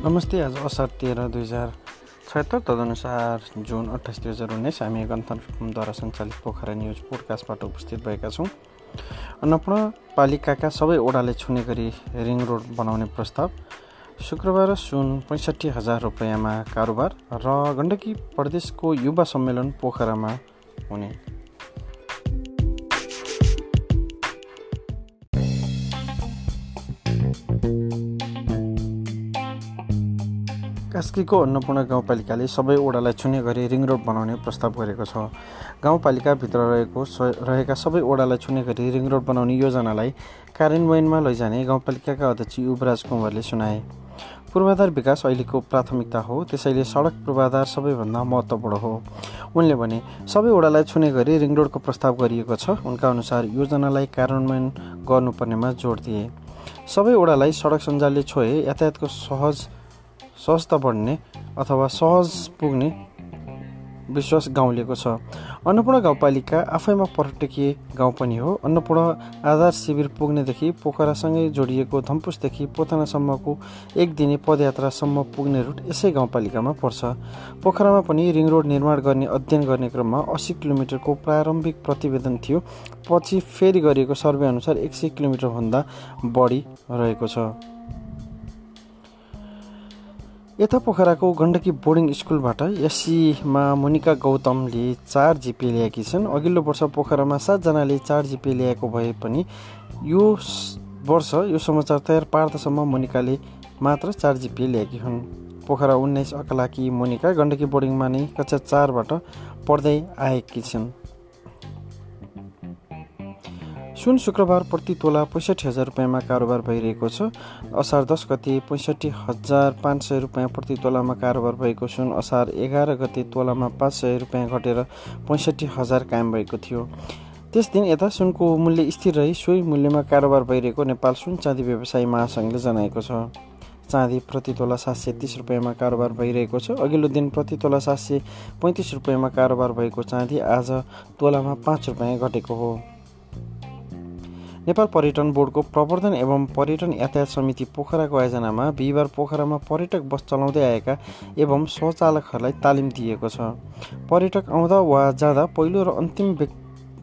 नमस्ते आज असार तेह्र दुई हजार छत्तर तदनुसार जुन अठाइस दुई हजार उन्नाइस हामी गन्तव्यद्वारा सञ्चालित पोखरा न्युज पोडकास्टबाट उपस्थित भएका छौँ। अन्नपूर्ण पालिकाका सबै ओडाले छुने गरी रिङ रोड बनाउने प्रस्ताव। शुक्रबार सुन पैँसठी हजार रुपियाँमा कारोबार र गण्डकी प्रदेशको युवा सम्मेलन पोखरामा हुने। कास्कीको अन्नपूर्ण गाउँपालिकाले सबै ओडालाई छुने गरी रिङ रोड बनाउने प्रस्ताव गरेको छ। गाउँपालिकाभित्र रहेको रहेका सबै ओडालाई छुने गरी रिङ रोड बनाउने योजनालाई कार्यान्वयनमा लैजाने गाउँपालिकाका अध्यक्ष युवराज कुँवरले सुनाए। पूर्वाधार विकास अहिलेको प्राथमिकता हो त्यसैले सडक पूर्वाधार सबैभन्दा महत्त्वपूर्ण हो। उनले भने सबै ओडालाई छुने गरी रिङ रोडको प्रस्ताव गरिएको छ उनका अनुसार योजनालाई कार्यान्वयन गर्नुपर्नेमा जोड दिए। सबै ओडालाई सडक सञ्जालले छोए यातायातको सहज सहजता बढ्ने अथवा सहज पुग्ने विश्वास गाउँलेको छ। अन्नपूर्ण गाउँपालिका आफैमा पर्यटकीय गाउँ पनि हो। अन्नपूर्ण आधार शिविर पुग्नेदेखि पोखरासँगै जोडिएको धम्पुसदेखि पोथनासम्मको एक दिने पदयात्रासम्म पुग्ने रुट यसै गाउँपालिकामा पर्छ। पोखरामा पनि रिङ रोड निर्माण गर्ने अध्ययन गर्ने क्रममा अस्सी किलोमिटरको प्रारम्भिक प्रतिवेदन थियो। पछि फेरि गरिएको सर्वे अनुसार एक सय किलोमिटरभन्दा बढी रहेको छ। यता पोखराको गण्डकी बोर्डिङ स्कुलबाट एससीमा मोनिका गौतमले चार जिपे ल्याएकी छन्। अघिल्लो वर्ष पोखरामा सातजनाले चार जिपे ल्याएको भए पनि यो वर्ष यो समाचार तयार पार्दासम्म मोनिकाले मात्र चार जिपे ल्याएकी हुन्। पोखरा उन्नाइस अकलाकी मोनिका गण्डकी बोर्डिङमा नै कक्षा चारबाट पढ्दै आएकी छिन्। सुन शुक्रबार प्रति तोला पैँसठी हजार रुपियाँमा कारोबार भइरहेको छ असार दस गते पैँसठी हजार पाँच सय रुपियाँ प्रति तोलामा कारोबार भएको सुन असार एघार गते तोलामा पाँच सय रुपियाँ घटेर पैँसठी हजार कायम भएको थियो। त्यस दिन यता सुनको मूल्य स्थिर रही सोही मूल्यमा कारोबार भइरहेको नेपाल सुन चाँदी व्यवसायी महासङ्घले जनाएको छ। चाँदी प्रति तोला सात सय तिस रुपियाँमा कारोबार भइरहेको छ अघिल्लो दिन प्रति तोला सात सय पैँतिस रुपियाँमा कारोबार भएको चाँदी आज तोलामा पाँच रुपियाँ घटेको हो। नेपाल पर्यटन बोर्डको प्रवर्धन एवं पर्यटन यातायात समिति पोखराको आयोजनामा बिहिबार पोखरामा पर्यटक बस चलाउँदै आएका एवं स्वचालकहरूलाई तालिम दिएको छ। पर्यटक आउँदा वा जाँदा पहिलो र अन्तिम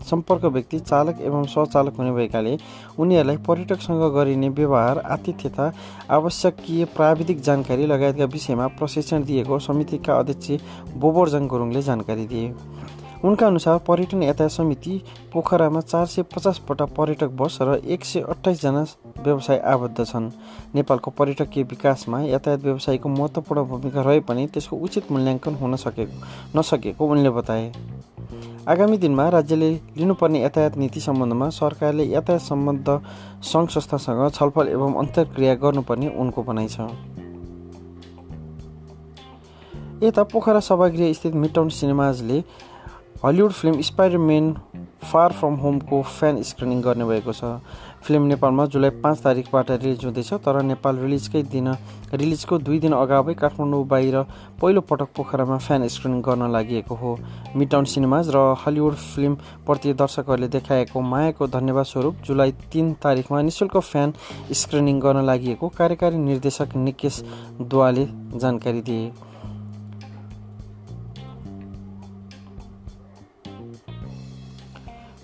सम्पर्क व्यक्ति चालक एवं स्वचालक हुने भएकाले उनीहरूलाई पर्यटकसँग गरिने व्यवहार आतिथ्यता आवश्यकीय प्राविधिक जानकारी लगायतका विषयमा प्रशिक्षण दिएको समितिका अध्यक्ष बोबरजङ गुरुङले जानकारी दिए। उनका अनुसार पर्यटन यातायात समिति पोखरामा चार सय पचासवटा पर्यटक बस र एक सय अठाइसजना व्यवसाय आबद्ध छन्। नेपालको पर्यटकीय विकासमा यातायात व्यवसायको महत्त्वपूर्ण भूमिका रहे पनि त्यसको उचित मूल्याङ्कन हुन सकेको नसकेको उनले बताए। आगामी दिनमा राज्यले लिनुपर्ने यातायात नीति सम्बन्धमा सरकारले यातायात सम्बद्ध सङ्घ संस्थासँग छलफल एवं अन्तर्क्रिया गर्नुपर्ने उनको भनाइ छ। यता पोखरा सभागृह स्थित मिटाउन सिनेमाजले Hollywood film Spiderman far from होमको fan screening गर्ने भएको छ। फिल्म नेपालमा जुलाई पाँच तारिकबाट रिलिज हुँदैछ तर नेपाल रिलिजकै दिन रिलिजको दुई दिन अगावै काठमाडौँ बाहिर पहिलो पटक पोखरामा फ्यान स्क्रिनिङ गर्न लागि हो। मिटाउन सिनेमाज र हलिउड फिल्मप्रति दर्शकहरूले देखाएको मायाको धन्यवाद स्वरूप जुलाई तिन तारिकमा निशुल्क फ्यान स्क्रिनिङ गर्न लागि कार्यकारी निर्देशक निकेश दुवाले जानकारी दिए।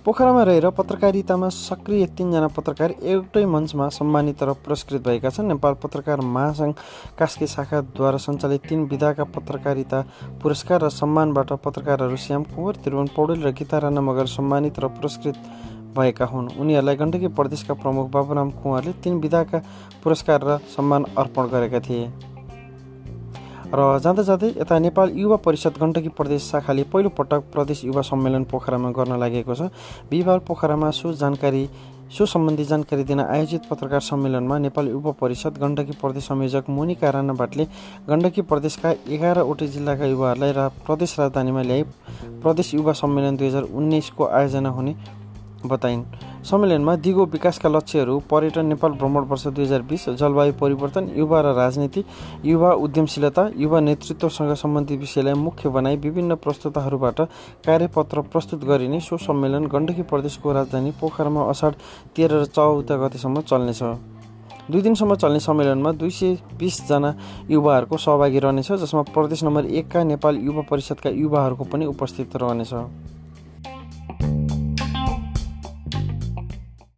पोखरामा रहेर पत्रकारितामा सक्रिय तिनजना पत्रकार एउटै मञ्चमा सम्मानित र पुरस्कृत भएका छन्। नेपाल पत्रकार महासङ्घ कास्की शाखाद्वारा सञ्चालित तीन विधाका पत्रकारिता पुरस्कार र सम्मानबाट पत्रकारहरू श्याम कुँवर त्रिभुवन पौडेल र गीता राणा मगर सम्मानित र पुरस्कृत भएका हुन्। उनीहरूलाई गण्डकी प्रदेशका प्रमुख बाबुराम कुँवरले तीन विधाका पुरस्कार र सम्मान अर्पण गरेका थिए। र जाँदा जाँदै यता नेपाल युवा परिषद गण्डकी प्रदेश शाखाले पहिलो पटक प्रदेश युवा सम्मेलन पोखरामा गर्न लागेको छ। बिहिबार पोखरामा सो जानकारी सो सम्बन्धी जानकारी दिन आयोजित पत्रकार सम्मेलनमा नेपाल युवा परिषद गण्डकी प्रदेश संयोजक मोनिका राणा भाटले गण्डकी प्रदेशका एघारवटै जिल्लाका युवाहरूलाई र प्रदेश राजधानीमा ल्याई प्रदेश युवा सम्मेलन दुई हजार उन्नाइसको आयोजना हुने बताइन्। सम्मेलनमा दिगो विकासका लक्ष्यहरू पर्यटन नेपाल भ्रमण वर्ष दुई हजार बिस जलवायु परिवर्तन युवा र राजनीति युवा उद्यमशीलता युवा नेतृत्वसँग सम्बन्धित विषयलाई मुख्य बनाई विभिन्न प्रस्तुताहरूबाट कार्यपत्र प्रस्तुत गरिने सो सम्मेलन गण्डकी प्रदेशको राजधानी पोखरामा असाढ तेह्र र चौध गतेसम्म चल्नेछ। दुई दिनसम्म चल्ने सम्मेलनमा दुई सय बिसजना युवाहरूको सहभागी रहनेछ जसमा प्रदेश नम्बर एकका नेपाल युवा परिषदका युवाहरूको पनि उपस्थित रहनेछ।